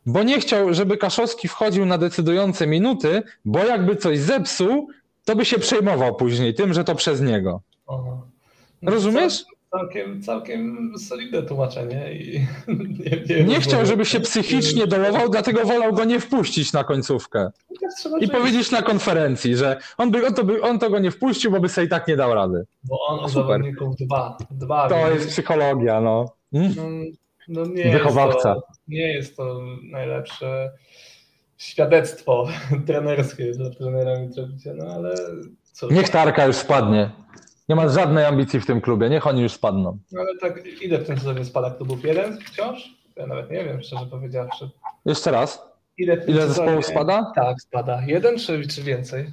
Bo nie chciał, żeby Kaszowski wchodził na decydujące minuty, bo jakby coś zepsuł, to by się przejmował później tym, że to przez niego. Aha. Rozumiesz? Całkiem, całkiem solidne tłumaczenie i *laughs* nie, nie, Nie chciał, żeby się psychicznie dolował, dlatego wolał go nie wpuścić na końcówkę. Tak trzeba I powiedzieć na konferencji, że on, by, on, to by, on to go nie wpuścił, bo by sobie i tak nie dał rady. Bo on o Super. zawodników dba. dba To więc- jest psychologia, no. Mm? No, no nie Wychowawca. Jest to, nie jest to najlepsze świadectwo *laughs* trenerskie dla trenera Mitrowicza, no ale cóż. Niech Tarka już spadnie. Nie ma żadnej ambicji w tym klubie, niech oni już spadną. No ale tak, ile w tym sezonie spada klubów? Jeden wciąż? Ja nawet nie wiem, szczerze powiedziawszy. Jeszcze raz. Ile, Ile sezonie- zespołów spada? Tak, spada. Jeden czy, czy więcej?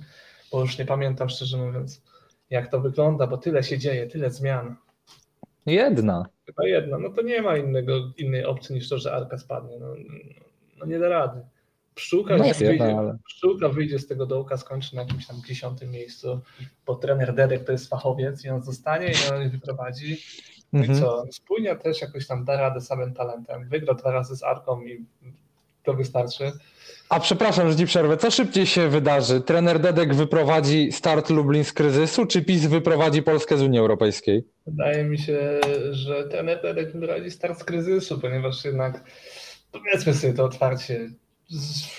Bo już nie pamiętam, szczerze mówiąc, jak to wygląda, bo tyle się dzieje, tyle zmian. Jedna. Chyba jedna. No to nie ma innego, innej opcji niż to, że Arka spadnie. No, no nie da rady. Pszczółka, No wyjdzie, jedna, ale- pszczółka wyjdzie z tego dołka, skończy na jakimś tam dziesiątym miejscu, bo trener Dedek to jest fachowiec i on zostanie i on wyprowadzi. No i Mhm. co? Spójnia też jakoś tam da radę samym talentem. Wygra dwa razy z Arką i to wystarczy. A przepraszam, że ci przerwę. Co szybciej się wydarzy? Trener Dedek wyprowadzi start Lublin z kryzysu, czy PiS wyprowadzi Polskę z Unii Europejskiej? Wydaje mi się, że trener Dedek wyradzi start z kryzysu, ponieważ jednak powiedzmy sobie to otwarcie, z-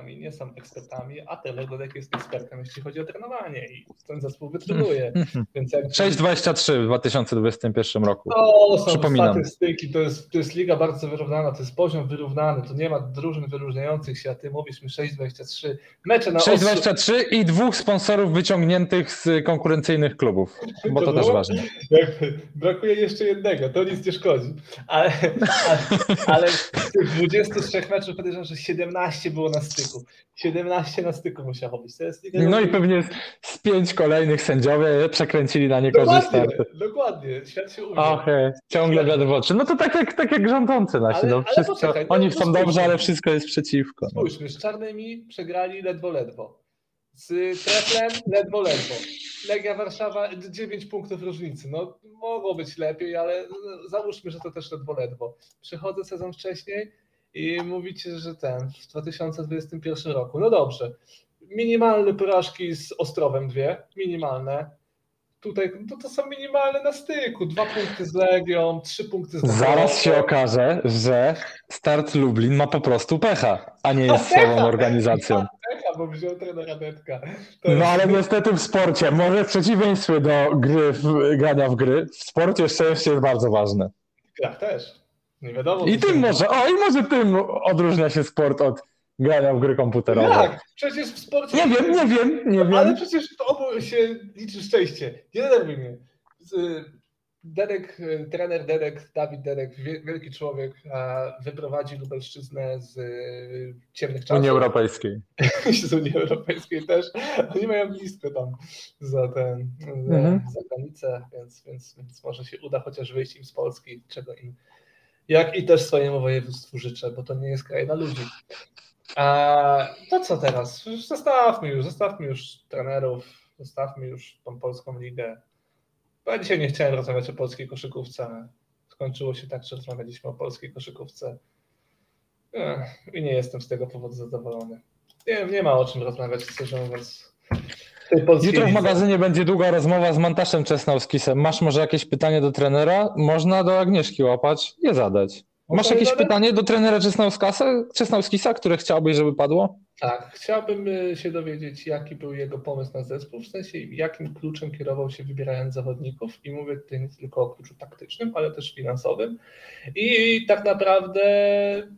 nie są ekspertami, a trener Dedek jest ekspertem, jeśli chodzi o trenowanie i ten zespół wytrenuje. *laughs* Więc jak 6,23 w 2021 roku. To są Przypominam. statystyki, to jest, to jest liga bardzo wyrównana, to jest poziom wyrównany, tu nie ma drużyn wyróżniających się, a ty mówisz mi 6,23. Mecze na ostrzu- 6,23 i dwóch sponsorów wyciągniętych z konkurencyjnych klubów, bo to To też ważne. Brakuje jeszcze jednego, to nic nie szkodzi. Ale, ale, ale z tych 23 meczów podejrzewam, że 17 było na styku. 17 na styku musiało być. No i pewnie z pięć kolejnych sędziowie przekręcili na niekorzyść Dokładnie, starty. dokładnie. Świat się uwziął. Ochej, ciągle wiatr w oczy. No to tak jak, tak jak rządzący nasi. Ale- no, wszystko, poczekaj, no oni to chcą spójrzmy. dobrze, ale wszystko jest przeciwko. No. Spójrzmy, z czarnymi przegrali ledwo, ledwo. Z Treflem ledwo, ledwo. Legia Warszawa 9 punktów różnicy. No mogło być lepiej, ale załóżmy, że to też ledwo ledwo. Przychodzę sezon wcześniej i mówicie, że ten w 2021 roku. No dobrze. Minimalne porażki z Ostrowem dwie, minimalne. Tutaj no to są minimalne na styku. Dwa punkty z Legią, trzy punkty z Zaraz się okaże, że Start Lublin ma po prostu pecha, a nie jest Pecha! słabą organizacją. Pecha, bo wziął trenera Detka. No jest- ale niestety w sporcie, może w przeciwieństwie do gry, w, grania w gry, w sporcie szczęście jest bardzo ważne. Tak, też. Nie wiadomo. I tym może, o i może tym odróżnia się sport od grania w gry komputerowe. Tak, przecież w sporcie. Nie wiem, nie wiem, nie Ale wiem. przecież to obu się liczy szczęście. Nie denerwuj mnie. Z- Derek, e, trener Derek, Dawid Derek, wie- wielki człowiek, a wyprowadzi Lubelszczyznę z e, ciemnych czasów. Unii Europejskiej. *laughs* z Unii Europejskiej też. Oni mają blisko tam za ten, Mhm. za granicę, więc, więc, więc może się uda chociaż wyjść im z Polski, czego im jak i też swojemu województwu życzę, bo to nie jest kraj dla ludzi. A to co teraz? Zostawmy już, zostawmy już trenerów, zostawmy już tą polską ligę. Bo ja dzisiaj nie chciałem rozmawiać o polskiej koszykówce. Skończyło się tak, że rozmawialiśmy o polskiej koszykówce. I nie jestem z tego powodu zadowolony. Nie, nie ma o czym rozmawiać, szczerze mówiąc. Jutro w magazynie będzie długa rozmowa z Mantaszem Czesnauskisem. Masz może jakieś pytanie do trenera? Można do Agnieszki łapać, je zadać. Masz jakieś pytanie do trenera Czesnauskisa, które chciałbyś, żeby padło? Tak, chciałbym y, się dowiedzieć, jaki był jego pomysł na zespół, w sensie jakim kluczem kierował się wybierając zawodników i mówię tutaj nie tylko o kluczu taktycznym, ale też finansowym. I tak naprawdę,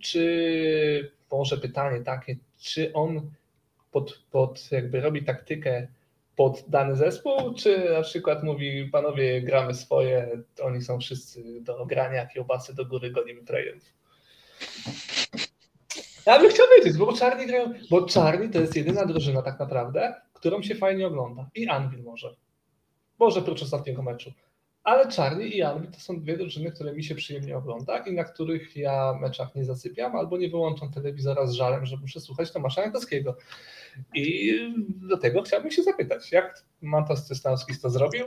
czy może pytanie takie, czy on pod, pod jakby robi taktykę pod dany zespół, czy na przykład mówi, panowie gramy swoje, oni są wszyscy do grania, kiełbasy do góry, gonimy trajentów. Ja bym chciał wiedzieć, bo czarni grają, bo czarni to jest jedyna drużyna tak naprawdę, którą się fajnie ogląda. I Anvil może. Może prócz ostatniego meczu. Ale czarni i Anvil to są dwie drużyny, które mi się przyjemnie ogląda i na których ja meczach nie zasypiam albo nie wyłączam telewizora z żalem, że muszę słuchać Tomasza Jankowskiego. I do tego chciałbym się zapytać, jak Mantas Cystowski to zrobił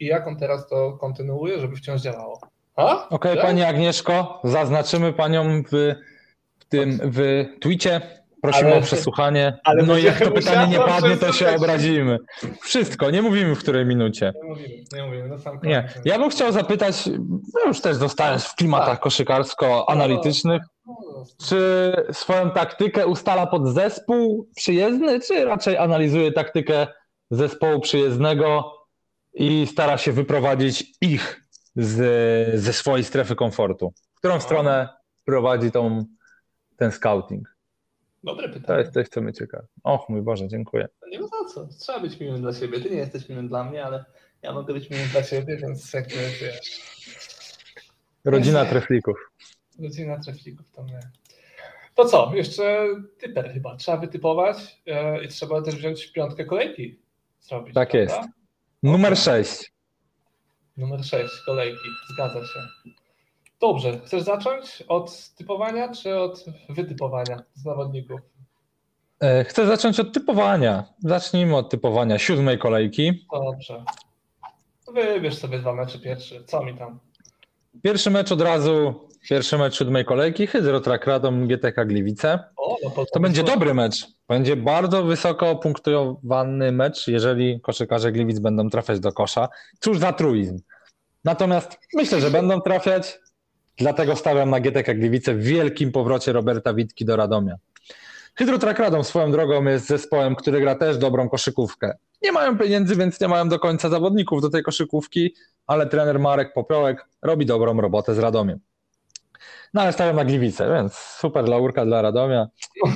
i jak on teraz to kontynuuje, żeby wciąż działało. Okej, Tak? Pani Agnieszko, zaznaczymy Panią w, w tym w twicie. Prosimy Ale- o przesłuchanie. ale no jak to pytanie nie padnie, to się obrazimy. Wszystko, nie mówimy w której minucie. Nie mówimy, nie mówimy, na sam Nie, koniec. ja bym chciał zapytać, no już też zostając w klimatach Tak. koszykarsko-analitycznych, No, czy swoją taktykę ustala pod zespół przyjezdny, czy raczej analizuje taktykę zespołu przyjezdnego i stara się wyprowadzić ich z, ze swojej strefy komfortu? W którą stronę prowadzi tą, ten scouting? Dobre To pytanie. jest coś, co mnie ciekawi. Och mój Boże, dziękuję. Nie ma za co. Trzeba być miłym dla siebie. Ty nie jesteś miłym dla mnie, ale ja mogę być miłym dla siebie, więc jakby wiesz, Rodzina treflików. rodzina treflików to my. To co? Jeszcze typer chyba. Trzeba wytypować e, i trzeba też wziąć piątkę kolejki. Zrobić, Tak prawda? jest. Numer 6. Numer 6 kolejki. Zgadza się. Dobrze. Chcesz zacząć od typowania czy od wytypowania zawodników? E, Chcę zacząć od typowania. Zacznijmy od typowania siódmej kolejki. Dobrze. Wybierz sobie dwa mecze pierwszy. Co mi tam? Pierwszy mecz od razu, pierwszy mecz siódmej kolejki, Hydrotrak Radom, GTK Gliwice. O, no To będzie dobry mecz. Będzie bardzo wysoko punktowany mecz, jeżeli koszykarze Gliwic będą trafiać do kosza. Cóż za truizm. Natomiast myślę, że będą trafiać, dlatego stawiam na GTK Gliwice w wielkim powrocie Roberta Witki do Radomia. Hydrotrak Radom swoją drogą jest zespołem, który gra też dobrą koszykówkę. Nie mają pieniędzy, więc nie mają do końca zawodników do tej koszykówki, ale trener Marek Popiołek robi dobrą robotę z Radomiem. No ale stawiam na Gliwice, więc super laurka dla Radomia,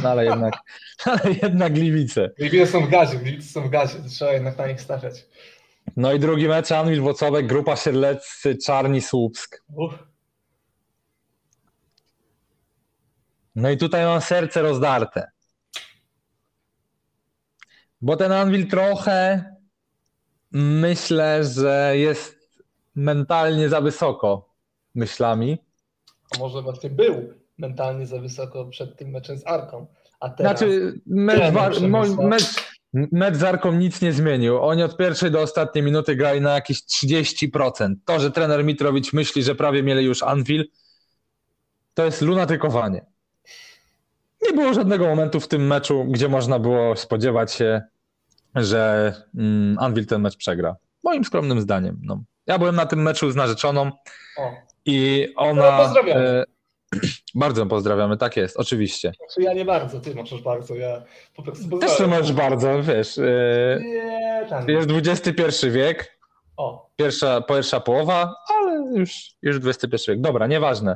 no ale jednak, *laughs* ale jednak Gliwice. Gliwice są w gazie, Gliwice są w gazie, trzeba jednak na nich stawiać. No i drugi mecz, Anwil Włocławek, Grupa Sierleccy, Czarni Słupsk. Uff, No i tutaj mam serce rozdarte. Bo ten Anwil trochę myślę, że jest mentalnie za wysoko myślami. a może właśnie był mentalnie za wysoko przed tym meczem z Arką, a teraz Znaczy, mecz, war, mecz, Mecz z Arką nic nie zmienił. Oni od pierwszej do ostatniej minuty grali na jakieś 30%. To, że trener Mitrowicz myśli, że prawie mieli już Anvil, to jest lunatykowanie. Nie było żadnego momentu w tym meczu, gdzie można było spodziewać się, że mm, Anvil ten mecz przegra. Moim skromnym zdaniem. No. Ja byłem na tym meczu z narzeczoną O, i ona... No, pozdrawiamy. e, *clears throat* bardzo pozdrawiamy, tak jest, oczywiście. znaczy ja nie bardzo, ty możesz bardzo, ja po prostu Też pozdrawiam. możesz bardzo, wiesz, e, Nie, tam. jest XXI wiek, O, pierwsza, pierwsza połowa, ale już, już XXI wiek. Dobra, nieważne.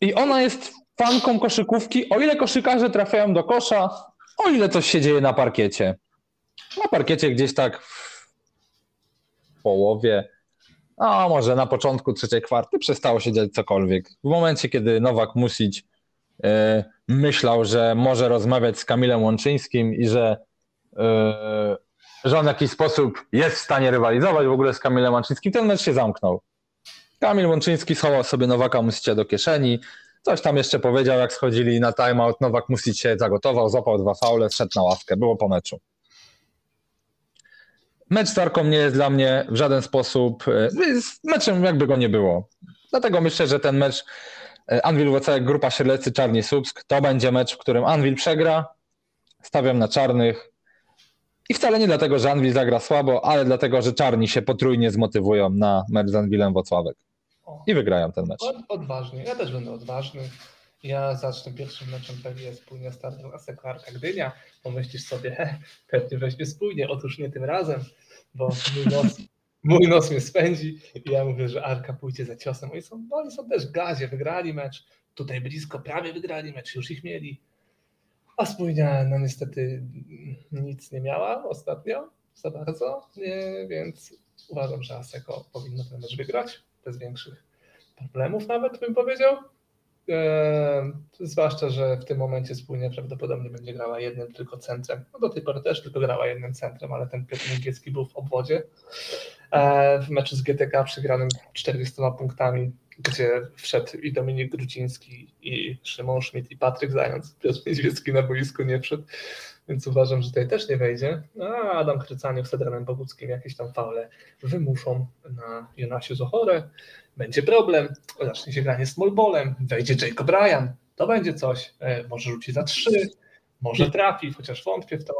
I ona jest fanką koszykówki, o ile koszykarze trafiają do kosza, o ile coś się dzieje na parkiecie. Na parkiecie gdzieś tak w połowie, a może na początku trzeciej kwarty przestało się dziać cokolwiek. W momencie, kiedy Nowak Musić e, myślał, że może rozmawiać z Kamilem Łączyńskim i że e, że on w jakiś sposób jest w stanie rywalizować w ogóle z Kamilem Łączyńskim, ten mecz się zamknął. Kamil Łączyński schował sobie Nowaka Musicia do kieszeni, coś tam jeszcze powiedział, jak schodzili na timeout, Nowak Music się zagotował, złapał dwa faule, szedł na ławkę, było po meczu. Mecz z Tarką nie jest dla mnie w żaden sposób, e, meczem jakby go nie było. Dlatego myślę, że ten mecz e, Anwil Włocławek, Grupa Sierlecy, Czarni Słupsk, to będzie mecz, w którym Anwil przegra, stawiam na czarnych, i wcale nie dlatego, że Anwil zagra słabo, ale dlatego, że czarni się potrójnie zmotywują na mecz z Anwilem Wocławek o. i wygrają ten mecz. Od, odważnie, ja też będę odważny. Ja zacznę pierwszym meczem pewnie spójnie startu Aseko Arka Gdynia. Pomyślisz sobie, he, pewnie weźmie spójnie. Otóż nie tym razem, bo mój nos, *laughs* mój nos mnie spędzi i ja mówię, że Arka pójdzie za ciosem. Oni są, oni są też w gazie, wygrali mecz. Tutaj blisko, prawie wygrali mecz, już ich mieli. A spójnia, no niestety nic nie miała ostatnio, za bardzo, nie, więc uważam, że Aseko powinno ten mecz wygrać, bez większych problemów nawet bym powiedział. Eee, zwłaszcza, że w tym momencie spójnie prawdopodobnie będzie grała jednym tylko centrem. No do tej pory też tylko grała jednym centrem, ale ten Piotr Nigiecki był w obwodzie. Eee, w meczu z GTK przegranym 40 punktami, gdzie wszedł i Dominik Grudziński, i Szymon Schmidt, i Patryk Zając. Piotr Niedźwiecki na boisku nie wszedł, więc uważam, że tutaj też nie wejdzie. A Adam Krycaniuk z Adrianem Boguckim jakieś tam faule wymuszą na Jonasiu Zochorę będzie problem, zacznie się granie ballem, wejdzie Jacob Ryan, to będzie coś, e, może rzuci za trzy, może trafi, chociaż wątpię w to.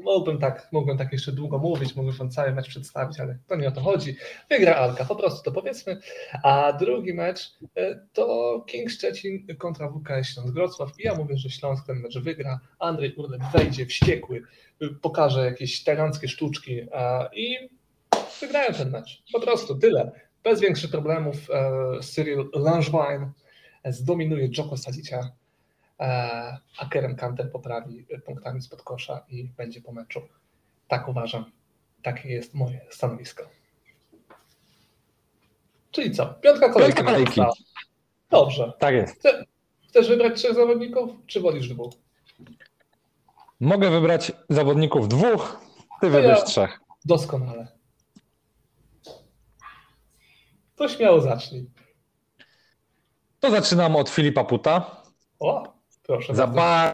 Mógłbym tak, mógłbym tak jeszcze długo mówić, mógłbym wam cały mecz przedstawić, ale to nie o to chodzi. Wygra Alka, po prostu to powiedzmy. A drugi mecz e, to King Szczecin kontra WKS Śląsk Wrocław i ja mówię, że Śląsk ten mecz wygra. Andrzej Urlep wejdzie wściekły, y, pokaże jakieś taranckie sztuczki i wygrają ten mecz. Po prostu tyle bez większych problemów e, Cyril Langevin zdominuje Joko Sadicia, a Kerem Kanter poprawi punktami spod kosza i będzie po meczu. Tak uważam. Takie jest moje stanowisko. Czyli co? Piątka kolejki. Piątka kolejki. została. Dobrze. Tak jest. Chcesz wybrać trzech zawodników, czy wolisz dwóch? Mogę wybrać zawodników dwóch, ty To wybierz ja- trzech. Doskonale. To śmiało zacznij. To zaczynam od Filipa Puta. O, proszę Za bardzo. bar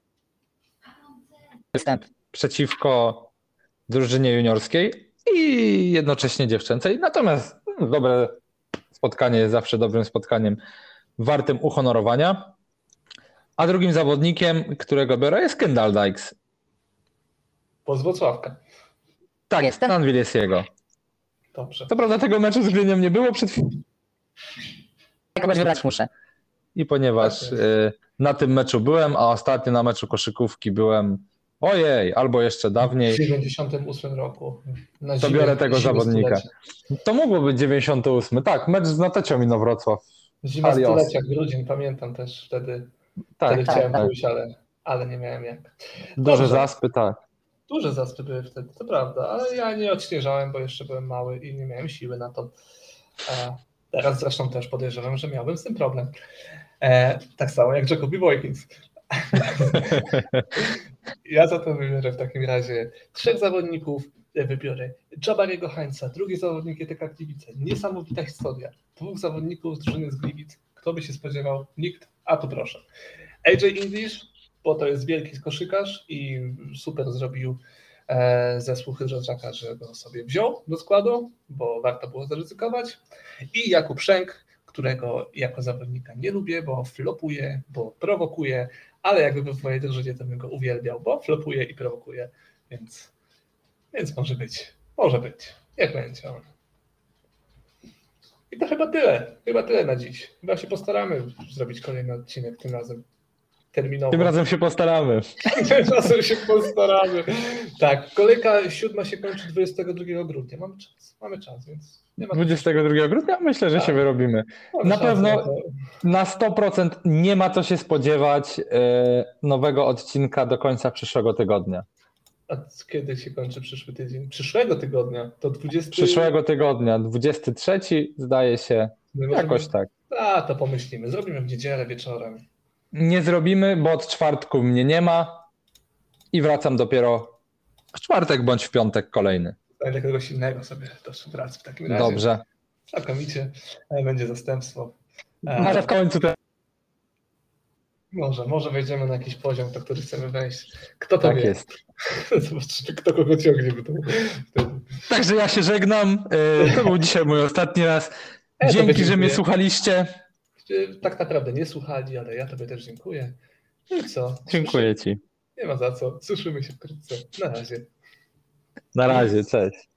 Występ. przeciwko drużynie juniorskiej i jednocześnie dziewczęcej. Natomiast no, dobre spotkanie jest zawsze dobrym spotkaniem wartym uhonorowania. A drugim zawodnikiem, którego biorę, jest Kendall Dykes. Z Wrocławka. Tak, Jestem. Anvil jest jego. Dobrze. Co prawda tego meczu z Gdynią nie było przed chwilą Kogoś wybrać muszę. i ponieważ Tak y, na tym meczu byłem, a ostatnio na meczu koszykówki byłem ojej, albo jeszcze W dawniej, 98 roku. Na To zimę- biorę tego zawodnika. stulecia. to mogło być 98. Tak, mecz z Natecią Inowrocław. Zima Alios. stulecia, grudzień, pamiętam też wtedy. Tak, wtedy tak, chciałem tak. pójść, ale, ale nie miałem jak. Duże zaspy, tak. Duże zaspy były wtedy, to prawda, ale ja nie odśnieżałem, bo jeszcze byłem mały i nie miałem siły na to. Teraz zresztą też podejrzewam, że miałbym z tym problem. E, tak samo jak Jacobi Boykins. ja za to wybiorę w takim razie trzech zawodników. Wybiorę Jabariego Hańca, drugi zawodnik ETK Gliwice. Niesamowita historia. Dwóch zawodników z drużyny z Gliwic. Kto by się spodziewał? Nikt. A tu proszę. AJ English, bo to jest wielki koszykarz i super zrobił e, zespół Hydroczaka, że go sobie wziął do składu, bo warto było zaryzykować. I Jakub Szęk, którego jako zawodnika nie lubię, bo flopuje, bo prowokuje, ale jakby był w mojej drużynie, to bym go uwielbiał, bo flopuje i prowokuje, więc, więc może być, może być, jak będzie. I to chyba tyle, chyba tyle na dziś. Chyba się postaramy zrobić kolejny odcinek tym razem terminowo. Tym razem się postaramy. Tym razem się postaramy. Tak, kolejka siódma się kończy 22 grudnia. Mamy czas, mamy czas, więc nie ma 22 grudnia myślę, że się Tak. wyrobimy. mamy na pewno- to. Na 100% nie ma co się spodziewać e, nowego odcinka do końca przyszłego tygodnia. A kiedy się kończy przyszły tydzień? Przyszłego tygodnia? To 20. Przyszłego tygodnia, 23 zdaje się, My możemy- jakoś tak. A, to pomyślimy. Zrobimy w niedzielę wieczorem. Nie zrobimy, bo od czwartku mnie nie ma i wracam dopiero w czwartek bądź w piątek kolejny. Znajdę kogoś innego sobie do współpracy w takim razie. Dobrze. Znakomicie. E, Będzie zastępstwo. E, Może w końcu te... Może, może wejdziemy na jakiś poziom, do który chcemy wejść. Kto to tak wie? jest. *laughs* Zobaczymy, kto kogo ciągnie. Bo to. Także ja się żegnam. E, To był dzisiaj mój ostatni raz. Tobie Dzięki, że mnie słuchaliście. E, Tak naprawdę nie słuchali, ale ja Tobie też dziękuję. No i co? Dziękuję Ci. Nie ma za co. Słyszymy się wkrótce. Na razie. Na razie, cześć.